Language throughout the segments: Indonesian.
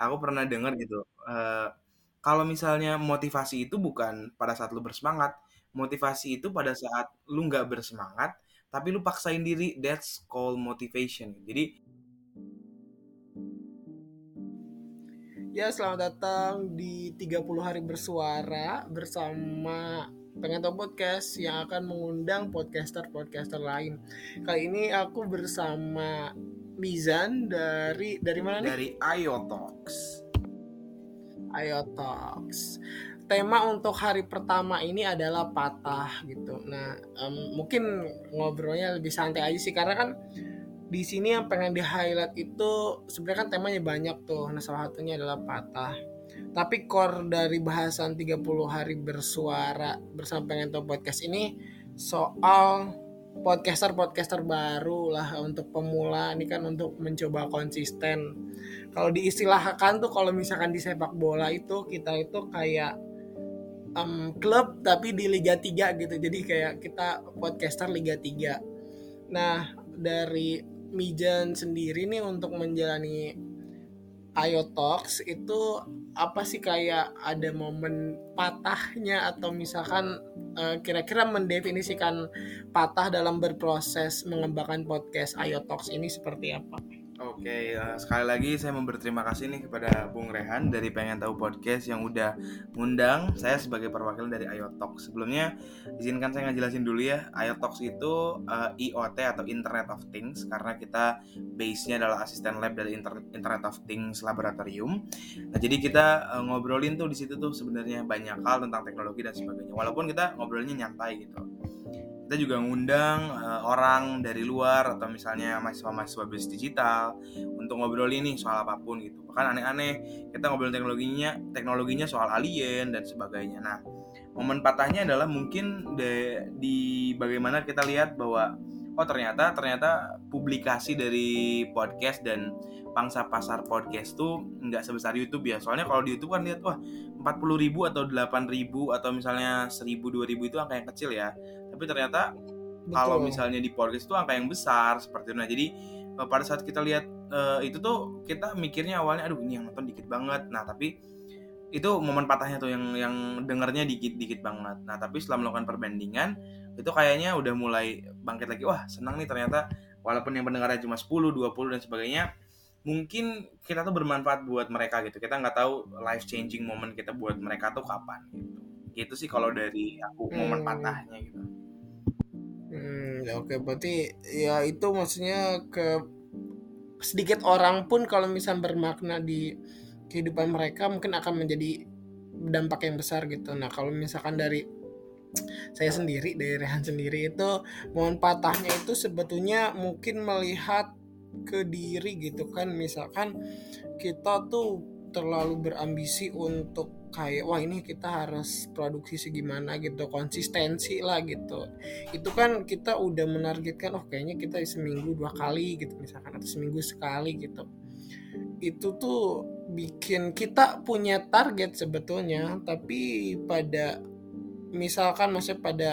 aku pernah dengar gitu. Uh, kalau misalnya motivasi itu bukan pada saat lu bersemangat, motivasi itu pada saat lu nggak bersemangat, tapi lu paksain diri. That's called motivation. Jadi Ya, selamat datang di 30 hari bersuara bersama Pengen Tahu Podcast yang akan mengundang podcaster-podcaster lain. Kali ini aku bersama Mizan dari dari mana nih? Dari. Ayo Talks. Tema untuk hari pertama ini adalah patah gitu. Nah, um, mungkin ngobrolnya lebih santai aja sih karena kan di sini yang pengen di highlight itu sebenarnya kan temanya banyak tuh. Nah, salah satunya adalah patah. Tapi core dari bahasan 30 hari bersuara bersama pengen tahu podcast ini soal podcaster-podcaster baru lah untuk pemula ini kan untuk mencoba konsisten. Kalau diistilahkan tuh kalau misalkan di sepak bola itu kita itu kayak um, klub tapi di Liga 3 gitu. Jadi kayak kita podcaster Liga 3. Nah, dari Mijan sendiri nih untuk menjalani Ayo Talks itu apa sih kayak ada momen patahnya atau misalkan uh, kira-kira mendefinisikan patah dalam berproses mengembangkan podcast Ayo ini seperti apa? Oke, uh, sekali lagi saya mau berterima kasih nih kepada Bung Rehan dari Pengen Tahu Podcast yang udah ngundang saya sebagai perwakilan dari IoTalk. Sebelumnya izinkan saya ngejelasin dulu ya, IoTalk itu uh, IoT atau Internet of Things karena kita base-nya adalah asisten lab dari Inter Internet of Things Laboratorium. Nah, jadi kita uh, ngobrolin tuh di situ tuh sebenarnya banyak hal tentang teknologi dan sebagainya. Walaupun kita ngobrolnya nyantai gitu kita juga ngundang uh, orang dari luar atau misalnya mahasiswa-mahasiswa bisnis digital untuk ngobrol ini soal apa pun gitu. Bahkan aneh-aneh kita ngobrol teknologinya teknologinya soal alien dan sebagainya. Nah momen patahnya adalah mungkin de, di bagaimana kita lihat bahwa oh ternyata ternyata publikasi dari podcast dan pangsa pasar podcast tuh nggak sebesar YouTube ya. Soalnya kalau di YouTube kan lihat wah 40 ribu atau 8 ribu atau misalnya 1000 2000 itu angka yang kecil ya. Tapi ternyata kalau misalnya di podcast itu angka yang besar seperti itu. Nah jadi uh, pada saat kita lihat uh, itu tuh kita mikirnya awalnya aduh ini yang nonton dikit banget. Nah tapi itu momen patahnya tuh yang yang dengernya dikit dikit banget. Nah tapi setelah melakukan perbandingan itu kayaknya udah mulai bangkit lagi. Wah senang nih ternyata walaupun yang pendengarnya cuma 10 20 dan sebagainya mungkin kita tuh bermanfaat buat mereka gitu. Kita nggak tahu life changing moment kita buat mereka tuh kapan gitu. Gitu sih kalau dari aku momen hmm. patahnya gitu. Hmm, ya oke. Berarti ya itu maksudnya ke sedikit orang pun kalau misal bermakna di kehidupan mereka mungkin akan menjadi dampak yang besar gitu. Nah, kalau misalkan dari saya sendiri dari Rehan sendiri itu mohon patahnya itu sebetulnya mungkin melihat ke diri gitu kan. Misalkan kita tuh terlalu berambisi untuk kayak wah ini kita harus produksi segimana gitu konsistensi lah gitu. Itu kan kita udah menargetkan oh kayaknya kita seminggu dua kali gitu misalkan atau seminggu sekali gitu itu tuh bikin kita punya target sebetulnya tapi pada misalkan maksudnya pada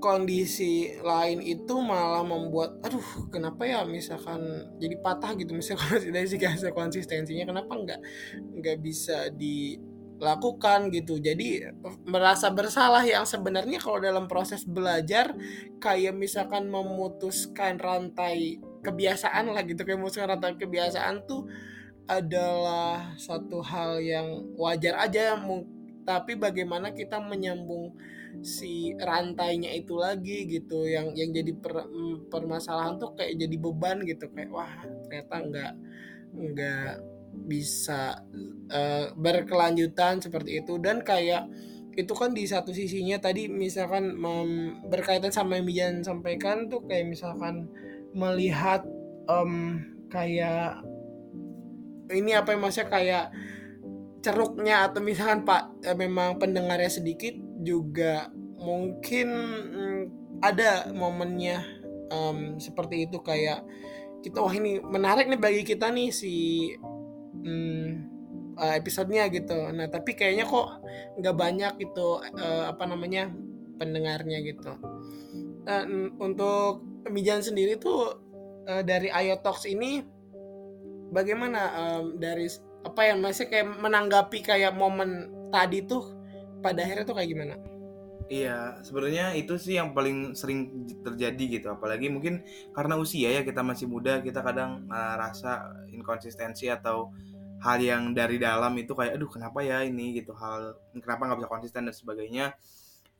kondisi lain itu malah membuat aduh kenapa ya misalkan jadi patah gitu misalkan dari segi konsistensinya kenapa nggak nggak bisa di lakukan gitu. Jadi merasa bersalah yang sebenarnya kalau dalam proses belajar kayak misalkan memutuskan rantai kebiasaan lah gitu kayak memutuskan rantai kebiasaan tuh adalah satu hal yang wajar aja tapi bagaimana kita menyambung si rantainya itu lagi gitu yang yang jadi per, permasalahan tuh kayak jadi beban gitu kayak wah ternyata nggak nggak bisa uh, berkelanjutan seperti itu. Dan kayak itu kan di satu sisinya tadi misalkan berkaitan sama yang Mijan sampaikan tuh kayak misalkan melihat um, kayak ini apa yang maksudnya kayak ceruknya atau misalkan Pak eh, memang pendengarnya sedikit juga mungkin mm, ada momennya um, seperti itu kayak kita wah ini menarik nih bagi kita nih si hmm, uh, episodenya gitu. Nah tapi kayaknya kok nggak banyak itu uh, apa namanya pendengarnya gitu. Uh, untuk Mijan sendiri tuh uh, dari Ayo Talks ini bagaimana um, dari apa ya masih kayak menanggapi kayak momen tadi tuh pada akhirnya tuh kayak gimana? Iya, sebenarnya itu sih yang paling sering terjadi gitu. Apalagi mungkin karena usia ya kita masih muda, kita kadang uh, rasa inkonsistensi atau hal yang dari dalam itu kayak aduh kenapa ya ini gitu hal kenapa nggak bisa konsisten dan sebagainya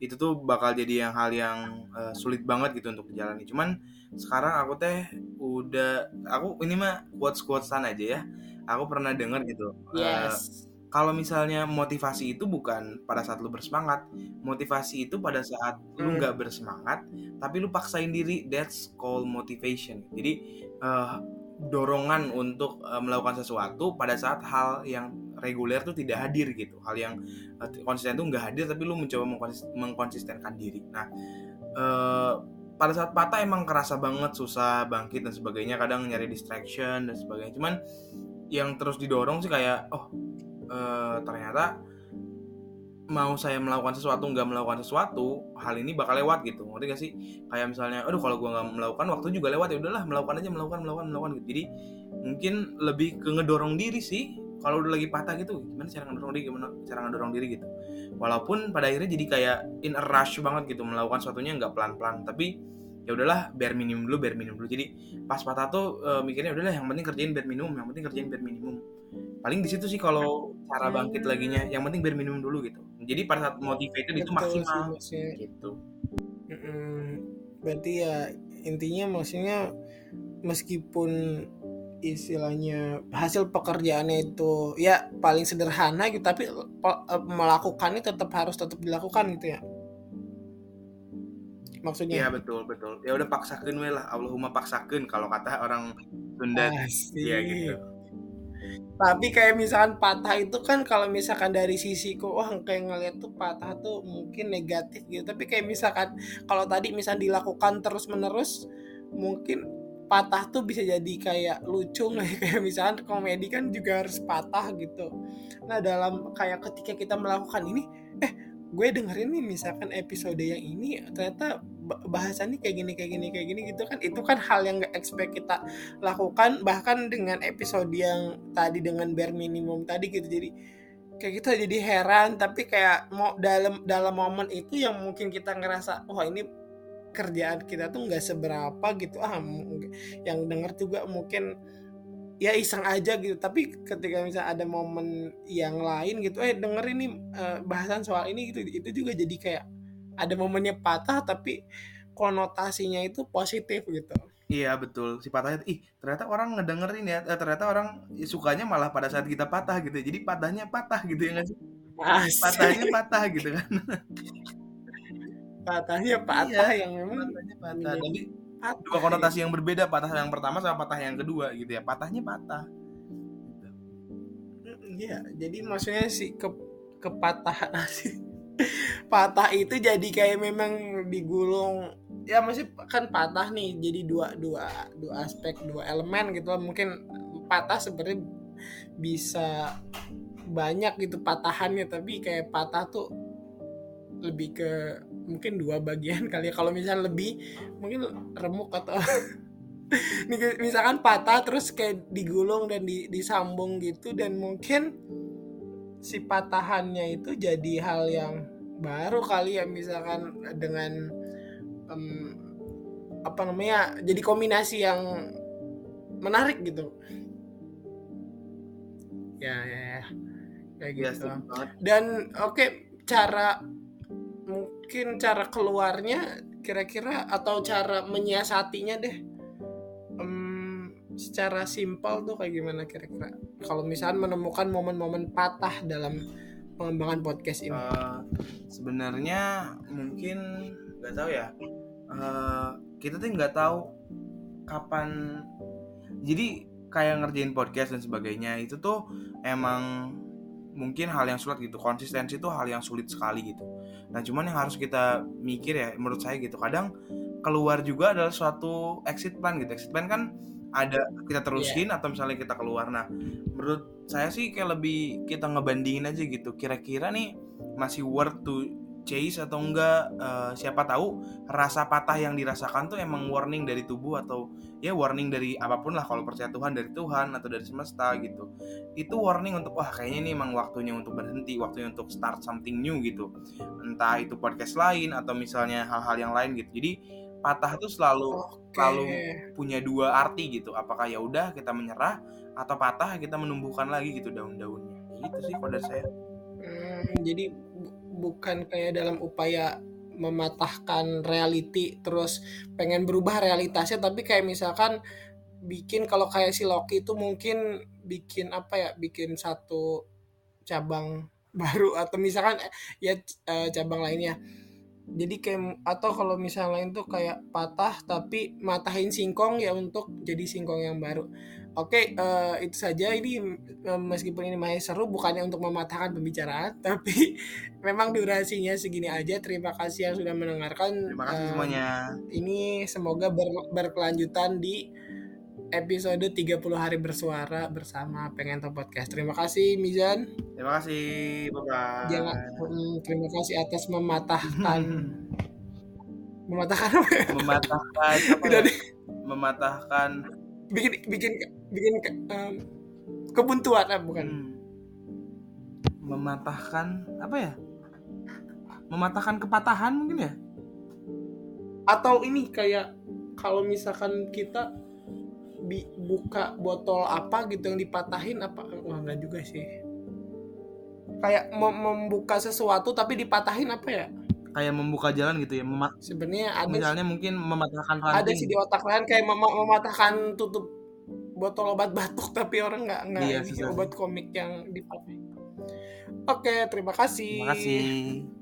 itu tuh bakal jadi yang hal yang uh, sulit banget gitu untuk dijalani cuman sekarang aku teh udah aku ini mah quotes quotesan aja ya aku pernah dengar gitu yes. uh, kalau misalnya motivasi itu bukan pada saat lu bersemangat motivasi itu pada saat hmm. lu nggak bersemangat tapi lu paksain diri that's called motivation jadi uh, dorongan untuk uh, melakukan sesuatu pada saat hal yang reguler tuh tidak hadir gitu. Hal yang uh, konsisten tuh nggak hadir tapi lu mencoba mengkonsistenkan diri. Nah uh, pada saat patah emang kerasa banget susah bangkit dan sebagainya kadang nyari distraction dan sebagainya. Cuman yang terus didorong sih kayak oh uh, ternyata mau saya melakukan sesuatu nggak melakukan sesuatu hal ini bakal lewat gitu. Ngerti gak sih? Kayak misalnya aduh kalau gue nggak melakukan waktu juga lewat ya udahlah melakukan aja melakukan melakukan melakukan. Gitu. Jadi mungkin lebih ke ngedorong diri sih. Kalau udah lagi patah gitu gimana cara ngedorong diri gimana cara ngedorong diri gitu. Walaupun pada akhirnya jadi kayak in a rush banget gitu melakukan sesuatunya nggak pelan pelan tapi ya udahlah bare minimum dulu bare minimum dulu. Jadi pas patah tuh uh, mikirnya udahlah yang penting kerjain bare minimum yang penting kerjain bare minimum paling di situ sih kalau cara bangkit lagi nya yang penting bare minimum dulu gitu. Jadi pada saat motivated itu maksimal sih, gitu. Mm berarti ya intinya maksudnya meskipun istilahnya hasil pekerjaannya itu ya paling sederhana gitu tapi eh, melakukannya tetap harus tetap dilakukan gitu ya? Maksudnya? Iya betul betul. Ya udah paksakan lah Allahumma paksakan kalau kata orang Sunda. Ya gitu tapi kayak misalkan patah itu kan kalau misalkan dari sisiku wah kayak ngeliat tuh patah tuh mungkin negatif gitu. Tapi kayak misalkan kalau tadi misalkan dilakukan terus menerus mungkin patah tuh bisa jadi kayak lucu kayak misalkan komedi kan juga harus patah gitu. Nah dalam kayak ketika kita melakukan ini eh gue dengerin nih misalkan episode yang ini ternyata bahasannya kayak gini kayak gini kayak gini gitu kan. Itu kan hal yang gak expect kita lakukan bahkan dengan episode yang tadi dengan bare minimum tadi gitu. Jadi kayak kita jadi heran. Tapi kayak mau dalam dalam momen itu yang mungkin kita ngerasa wah ini kerjaan kita tuh nggak seberapa gitu. Ah yang denger juga mungkin ya iseng aja gitu. Tapi ketika misalnya ada momen yang lain gitu eh denger ini uh, bahasan soal ini gitu. Itu juga jadi kayak ada momennya patah tapi konotasinya itu positif gitu. Iya betul. Si patahnya ih ternyata orang ngedengerin ya. Eh, ternyata orang sukanya malah pada saat kita patah gitu. Jadi patahnya patah gitu ya nggak sih? Patahnya patah gitu kan. Patahnya patah iya, yang memang patahnya patah. tapi dua konotasi yang berbeda patah yang pertama sama patah yang kedua gitu ya. Patahnya patah. Iya jadi maksudnya si ke kepatahan sih patah itu jadi kayak memang digulung. Ya masih kan patah nih jadi dua dua dua aspek dua elemen gitu mungkin patah sebenarnya bisa banyak gitu patahannya tapi kayak patah tuh lebih ke mungkin dua bagian kali ya. Kalau misalnya lebih mungkin remuk atau misalkan patah terus kayak digulung dan di, disambung gitu dan mungkin si patahannya itu jadi hal yang baru kali ya misalkan dengan um, apa namanya jadi kombinasi yang menarik gitu. Ya ya, ya. kayak iya, gitu ya, dan oke okay, cara mungkin cara keluarnya kira-kira atau cara menyiasatinya deh secara simpel tuh kayak gimana kira-kira kalau misalnya menemukan momen-momen patah dalam pengembangan podcast ini. Uh, sebenarnya mungkin nggak tahu ya. Uh, kita tuh nggak tahu kapan. Jadi kayak ngerjain podcast dan sebagainya itu tuh emang mungkin hal yang sulit gitu. Konsistensi itu hal yang sulit sekali gitu. Nah cuman yang harus kita mikir ya menurut saya gitu. Kadang keluar juga adalah suatu exit plan gitu. Exit plan kan ada kita terusin yeah. atau misalnya kita keluar. Nah menurut saya sih kayak lebih kita ngebandingin aja gitu. Kira-kira nih masih worth to chase atau enggak? Uh, siapa tahu rasa patah yang dirasakan tuh emang warning dari tubuh atau ya warning dari apa pun lah. Kalau percaya Tuhan dari Tuhan atau dari semesta gitu. Itu warning untuk wah kayaknya ini emang waktunya untuk berhenti waktunya untuk start something new gitu. Entah itu podcast lain atau misalnya hal-hal yang lain gitu. Jadi patah itu selalu okay. selalu punya dua arti gitu. Apakah ya udah kita menyerah atau patah kita menumbuhkan lagi gitu daun-daunnya. Gitu sih pada saya. Hmm, jadi bukan kayak dalam upaya mematahkan reality terus pengen berubah realitasnya tapi kayak misalkan bikin kalau kayak si Loki itu mungkin bikin apa ya bikin satu cabang baru atau misalkan ya eh, cabang lainnya jadi kayak atau kalau misalnya tuh kayak patah tapi matahin singkong ya untuk jadi singkong yang baru Oke, uh, itu saja. Ini uh, meskipun ini masih seru, bukannya untuk mematahkan pembicaraan, tapi memang durasinya segini aja. Terima kasih yang sudah mendengarkan. Terima kasih uh, semuanya. Ini semoga ber, berkelanjutan di episode 30 hari bersuara bersama Pengen Tahu Podcast. Terima kasih Mizan. Terima kasih, Bapak. Jangan hmm, terima kasih atas mematahkan mematahkan apa ya? Mematahkan apa ya? Mematahkan bikin bikin bikin um, kebuntuan ah, bukan hmm. mematahkan apa ya mematahkan kepatahan mungkin ya atau ini kayak kalau misalkan kita bi buka botol apa gitu yang dipatahin apa? Wah enggak juga sih. Kayak mem membuka sesuatu tapi dipatahin apa ya? Kayak membuka jalan gitu ya Mema sebenarnya ada misalnya mungkin mematahkan ranting. Ada sih di otak kalian kayak mem mematahkan tutup botol obat batuk tapi orang nggak nggak iya, obat komik yang dipakai. Oke terima kasih. Terima kasih